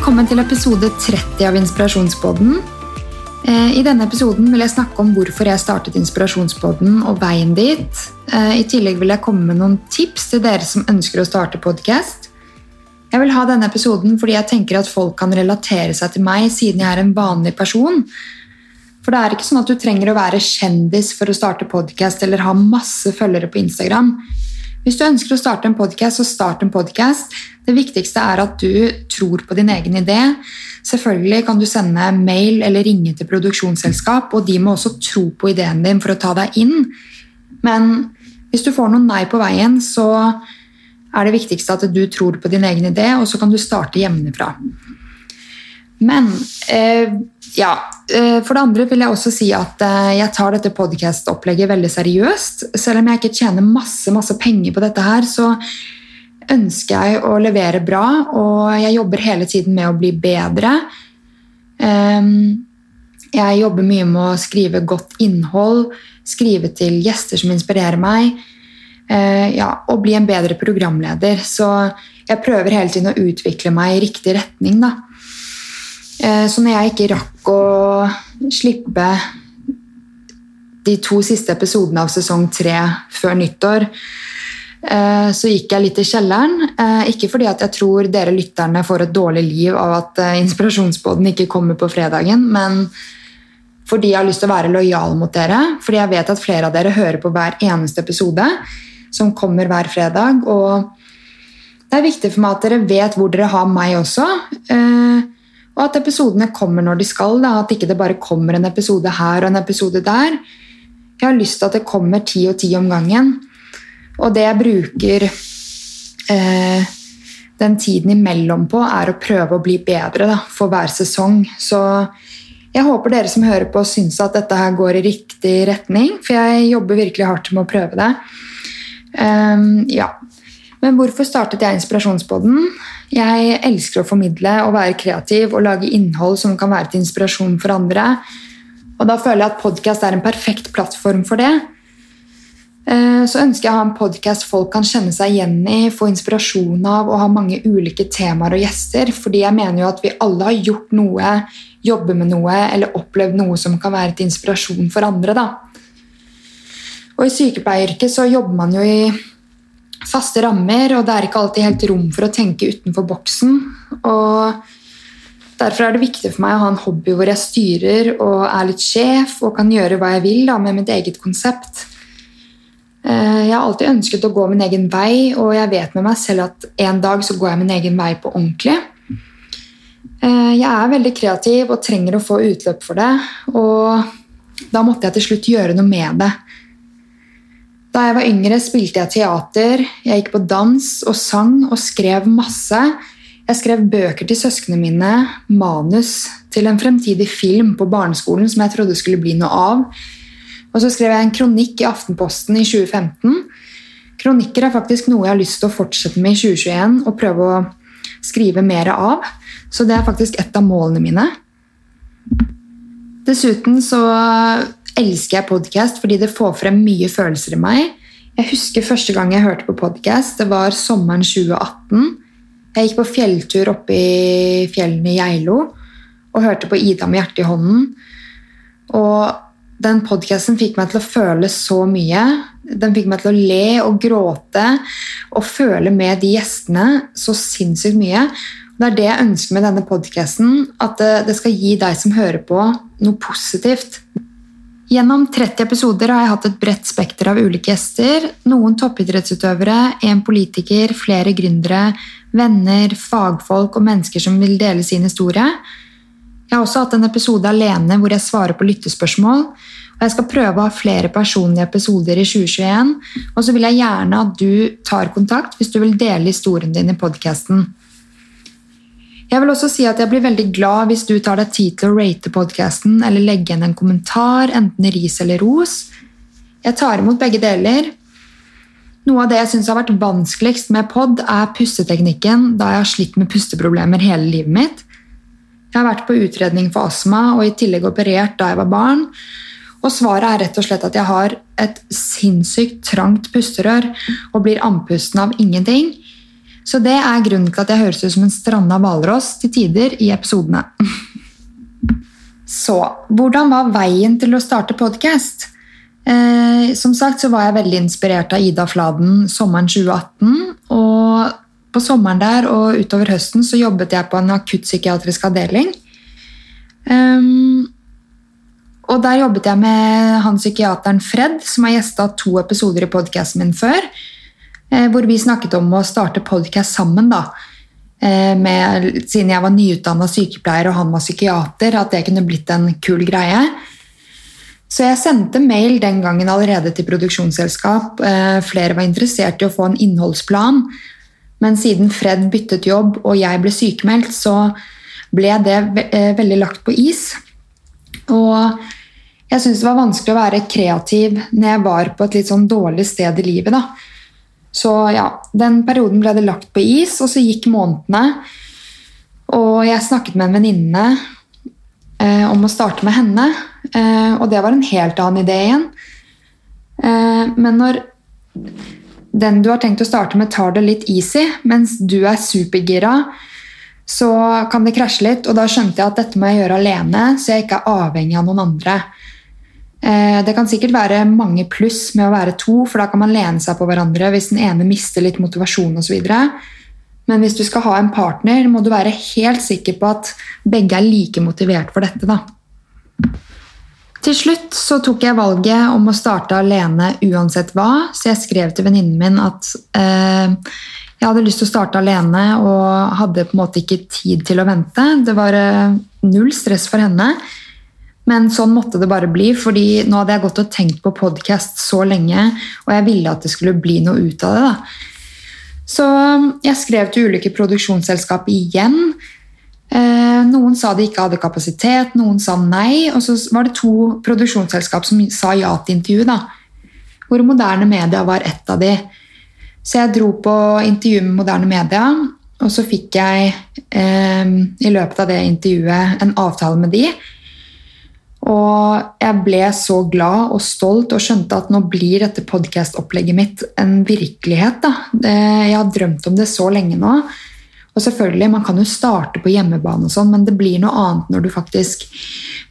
Velkommen til episode 30 av Inspirasjonspodden. Eh, I denne episoden vil jeg snakke om hvorfor jeg startet Inspirasjonspodden og veien dit. Eh, I tillegg vil jeg komme med noen tips til dere som ønsker å starte podkast. Jeg vil ha denne episoden fordi jeg tenker at folk kan relatere seg til meg siden jeg er en vanlig person. For det er ikke sånn at du trenger å være kjendis for å starte podkast eller ha masse følgere på Instagram. Hvis du ønsker å starte en podkast, så start en podkast. Det viktigste er at du tror på din egen idé. Selvfølgelig kan du sende mail eller ringe til produksjonsselskap, og de må også tro på ideen din for å ta deg inn. Men hvis du får noen nei på veien, så er det viktigste at du tror på din egen idé, og så kan du starte hjemmefra. Men eh, ja, eh, For det andre vil jeg også si at eh, jeg tar dette podkast-opplegget veldig seriøst. Selv om jeg ikke tjener masse, masse penger på dette her, så ønsker jeg å levere bra, og jeg jobber hele tiden med å bli bedre. Ehm, jeg jobber mye med å skrive godt innhold, skrive til gjester som inspirerer meg, ja, og bli en bedre programleder. Så jeg prøver hele tiden å utvikle meg i riktig retning. da. Eh, så når jeg ikke rakk å slippe de to siste episodene av sesong tre før nyttår, eh, så gikk jeg litt i kjelleren. Eh, ikke fordi jeg tror dere lytterne får et dårlig liv av at inspirasjonsbåten ikke kommer på fredagen, men fordi jeg har lyst til å være lojal mot dere. Fordi jeg vet at flere av dere hører på hver eneste episode som kommer hver fredag. Og det er viktig for meg at dere vet hvor dere har meg også. Og at episodene kommer når de skal. Da. At ikke det bare kommer en episode her og en episode der. Jeg har lyst til at det kommer ti og ti om gangen. Og det jeg bruker eh, den tiden imellom på, er å prøve å bli bedre da, for hver sesong. Så jeg håper dere som hører på, syns at dette her går i riktig retning. For jeg jobber virkelig hardt med å prøve det. Um, ja. Men hvorfor startet jeg Inspirasjonspodden? Jeg elsker å formidle og være kreativ og lage innhold som kan være til inspirasjon for andre. Og da føler jeg at podkast er en perfekt plattform for det. Eh, så ønsker jeg å ha en podkast folk kan kjenne seg igjen i, få inspirasjon av og ha mange ulike temaer og gjester. Fordi jeg mener jo at vi alle har gjort noe, jobber med noe eller opplevd noe som kan være til inspirasjon for andre. Da. Og I sykepleieryrket så jobber man jo i faste rammer, og det er ikke alltid helt rom for å tenke utenfor boksen. Og Derfor er det viktig for meg å ha en hobby hvor jeg styrer og er litt sjef og kan gjøre hva jeg vil da, med mitt eget konsept. Eh, jeg har alltid ønsket å gå min egen vei, og jeg vet med meg selv at en dag så går jeg min egen vei på ordentlig. Eh, jeg er veldig kreativ og trenger å få utløp for det, og da måtte jeg til slutt gjøre noe med det. Da jeg var yngre, spilte jeg teater, jeg gikk på dans og sang og skrev masse. Jeg skrev bøker til søsknene mine, manus til en fremtidig film på barneskolen som jeg trodde skulle bli noe av. Og så skrev jeg en kronikk i Aftenposten i 2015. Kronikker er faktisk noe jeg har lyst til å fortsette med i 2021 og prøve å skrive mer av. Så det er faktisk et av målene mine. Dessuten så elsker jeg podkast fordi det får frem mye følelser i meg. Jeg husker første gang jeg hørte på podkast. Det var sommeren 2018. Jeg gikk på fjelltur oppe i fjellene i Geilo og hørte på Ida med hjertet i hånden. Og den podkasten fikk meg til å føle så mye. Den fikk meg til å le og gråte og føle med de gjestene så sinnssykt mye. Det er det jeg ønsker med denne podkasten. At det skal gi deg som hører på, noe positivt. Gjennom 30 episoder har jeg hatt et bredt spekter av ulike gjester. Noen toppidrettsutøvere, en politiker, flere gründere, venner, fagfolk og mennesker som vil dele sin historie. Jeg har også hatt en episode alene hvor jeg svarer på lyttespørsmål. Og jeg skal prøve å ha flere personlige episoder i 2021. Og så vil jeg gjerne at du tar kontakt hvis du vil dele historien din i podkasten. Jeg vil også si at jeg blir veldig glad hvis du tar deg tid til å rate podkasten eller legge igjen en kommentar, enten ris eller ros. Jeg tar imot begge deler. Noe av det jeg syns har vært vanskeligst med pod, er pusteteknikken, da jeg har slitt med pusteproblemer hele livet mitt. Jeg har vært på utredning for astma og i tillegg operert da jeg var barn. Og svaret er rett og slett at jeg har et sinnssykt trangt pusterør og blir andpusten av ingenting. Så det er grunnen til at jeg høres ut som en stranda hvalross til tider i episodene. Så hvordan var veien til å starte podkast? Eh, som sagt så var jeg veldig inspirert av Ida Fladen sommeren 2018. Og på sommeren der og utover høsten så jobbet jeg på en akuttpsykiatrisk avdeling. Um, og der jobbet jeg med han psykiateren Fred, som har gjesta to episoder i podkasten min før. Eh, hvor vi snakket om å starte podkast sammen. da. Eh, med, siden jeg var nyutdanna sykepleier og han var psykiater, at det kunne blitt en kul greie. Så jeg sendte mail den gangen allerede til produksjonsselskap. Eh, flere var interessert i å få en innholdsplan, men siden Fred byttet jobb og jeg ble sykemeldt, så ble det veldig lagt på is. Og jeg syntes det var vanskelig å være kreativ når jeg var på et litt sånn dårlig sted i livet. da. Så ja, den perioden ble det lagt på is, og så gikk månedene. Og jeg snakket med en venninne eh, om å starte med henne, eh, og det var en helt annen idé igjen. Eh, men når den du har tenkt å starte med, tar det litt easy, mens du er supergira, så kan det krasje litt. Og da skjønte jeg at dette må jeg gjøre alene, så jeg ikke er avhengig av noen andre. Eh, det kan sikkert være mange pluss med å være to, for da kan man lene seg på hverandre hvis den ene mister litt motivasjon osv. Men hvis du skal ha en partner, må du være helt sikker på at begge er like motivert for dette. Da. Til slutt så tok jeg valget om å starte alene uansett hva, så jeg skrev til venninnen min at eh, jeg hadde lyst til å starte alene og hadde på en måte ikke tid til å vente. Det var eh, null stress for henne. Men sånn måtte det bare bli, fordi nå hadde jeg gått og tenkt på podkast så lenge, og jeg ville at det skulle bli noe ut av det. da. Så um, jeg skrev til ulike produksjonsselskap igjen. Eh, noen sa de ikke hadde kapasitet, noen sa nei. Og så var det to produksjonsselskap som sa ja til intervjuet. da. Hvor moderne media var ett av de. Så jeg dro på intervju med moderne media, og så fikk jeg eh, i løpet av det intervjuet en avtale med de og jeg ble så glad og stolt og skjønte at nå blir dette podkast-opplegget mitt en virkelighet. Da. Jeg har drømt om det så lenge nå. Og selvfølgelig, Man kan jo starte på hjemmebane, og sånn, men det blir noe annet når du faktisk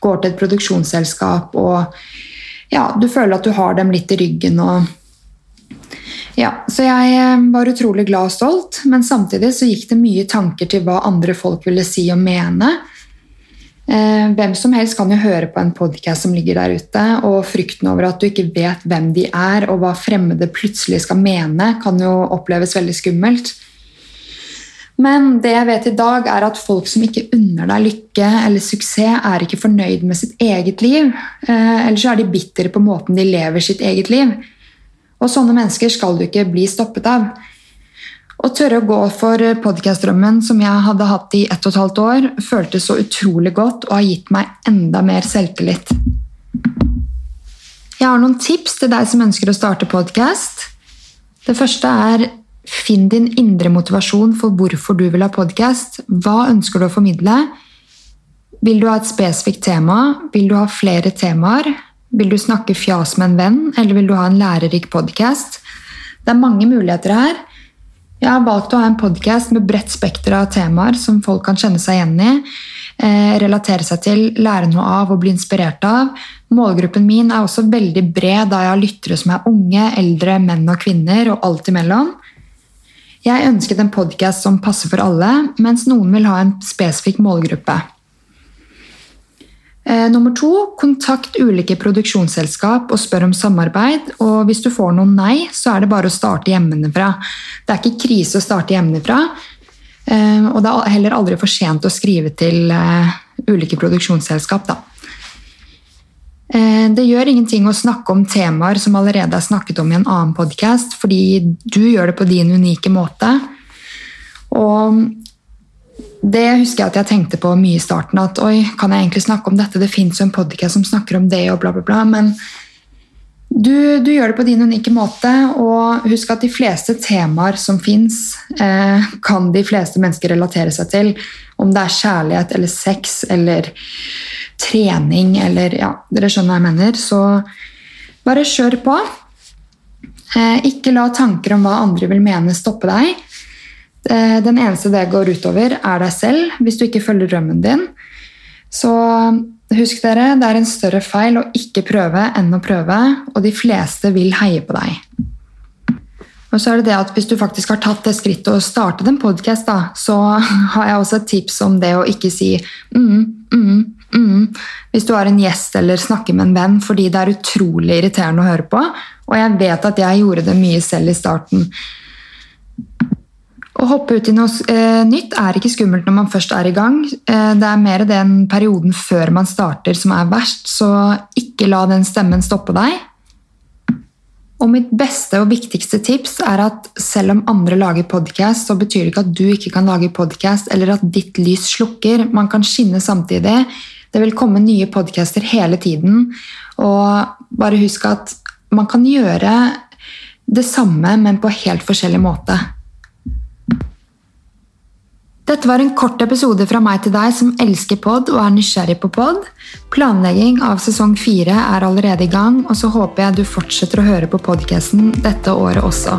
går til et produksjonsselskap og ja, du føler at du har dem litt i ryggen. og ja, så jeg eh, var utrolig glad og stolt, men samtidig så gikk det mye tanker til hva andre folk ville si og mene. Eh, hvem som helst kan jo høre på en podkast som ligger der ute, og frykten over at du ikke vet hvem de er, og hva fremmede plutselig skal mene, kan jo oppleves veldig skummelt. Men det jeg vet i dag, er at folk som ikke unner deg lykke eller suksess, er ikke fornøyd med sitt eget liv. Eh, eller så er de bitre på måten de lever sitt eget liv. Og sånne mennesker skal du ikke bli stoppet av. Å tørre å gå for podkastdrømmen som jeg hadde hatt i ett og et halvt år, føltes så utrolig godt og har gitt meg enda mer selvtillit. Jeg har noen tips til deg som ønsker å starte podkast. Det første er finn din indre motivasjon for hvorfor du vil ha podkast. Hva ønsker du å formidle? Vil du ha et spesifikt tema? Vil du ha flere temaer? Vil du snakke fjas med en venn, eller vil du ha en lærerik podkast? Det er mange muligheter her. Jeg har valgt å ha en podkast med bredt spekter av temaer som folk kan kjenne seg igjen i, eh, relatere seg til, lære noe av og bli inspirert av. Målgruppen min er også veldig bred, da jeg har lyttere som er unge, eldre, menn og kvinner, og alt imellom. Jeg ønsket en podkast som passer for alle, mens noen vil ha en spesifikk målgruppe. Eh, nummer to, kontakt ulike produksjonsselskap og spør om samarbeid. Og hvis du får noen nei, så er det bare å starte hjemmefra. Det er ikke krise å starte hjemmefra. Eh, og det er heller aldri for sent å skrive til eh, ulike produksjonsselskap. Da. Det gjør ingenting å snakke om temaer som allerede er snakket om i en annen podkast, fordi du gjør det på din unike måte. Og det husker jeg at jeg tenkte på mye i starten. At oi, kan jeg egentlig snakke om dette? Det fins jo en podkast som snakker om det, og bla, bla, bla. Men du, du, gjør det på din unike måte, og husk at de fleste temaer som fins, eh, kan de fleste mennesker relatere seg til. Om det er kjærlighet eller sex eller trening eller Ja, dere skjønner hva jeg mener. Så bare kjør på. Eh, ikke la tanker om hva andre vil mene, stoppe deg. Eh, Den eneste det går utover, er deg selv hvis du ikke følger drømmen din. Så husk dere, det er en større feil å ikke prøve enn å prøve, og de fleste vil heie på deg. Og så er det det at Hvis du faktisk har tatt det skrittet og startet en podkast, så har jeg også et tips om det å ikke si mm, mm, mm, hvis du har en gjest eller snakker med en venn, fordi det er utrolig irriterende å høre på. Og jeg vet at jeg gjorde det mye selv i starten. Å hoppe ut i noe eh, nytt er ikke skummelt når man først er i gang. Eh, det er mer den perioden før man starter som er verst, så ikke la den stemmen stoppe deg. Og mitt beste og viktigste tips er at selv om andre lager podkast, så betyr det ikke at du ikke kan lage podkast, eller at ditt lys slukker. Man kan skinne samtidig. Det vil komme nye podcaster hele tiden. Og bare husk at man kan gjøre det samme, men på helt forskjellig måte. Dette var en kort episode fra meg til deg som elsker pod og er nysgjerrig på pod. Planlegging av sesong fire er allerede i gang, og så håper jeg du fortsetter å høre på podkasten dette året også.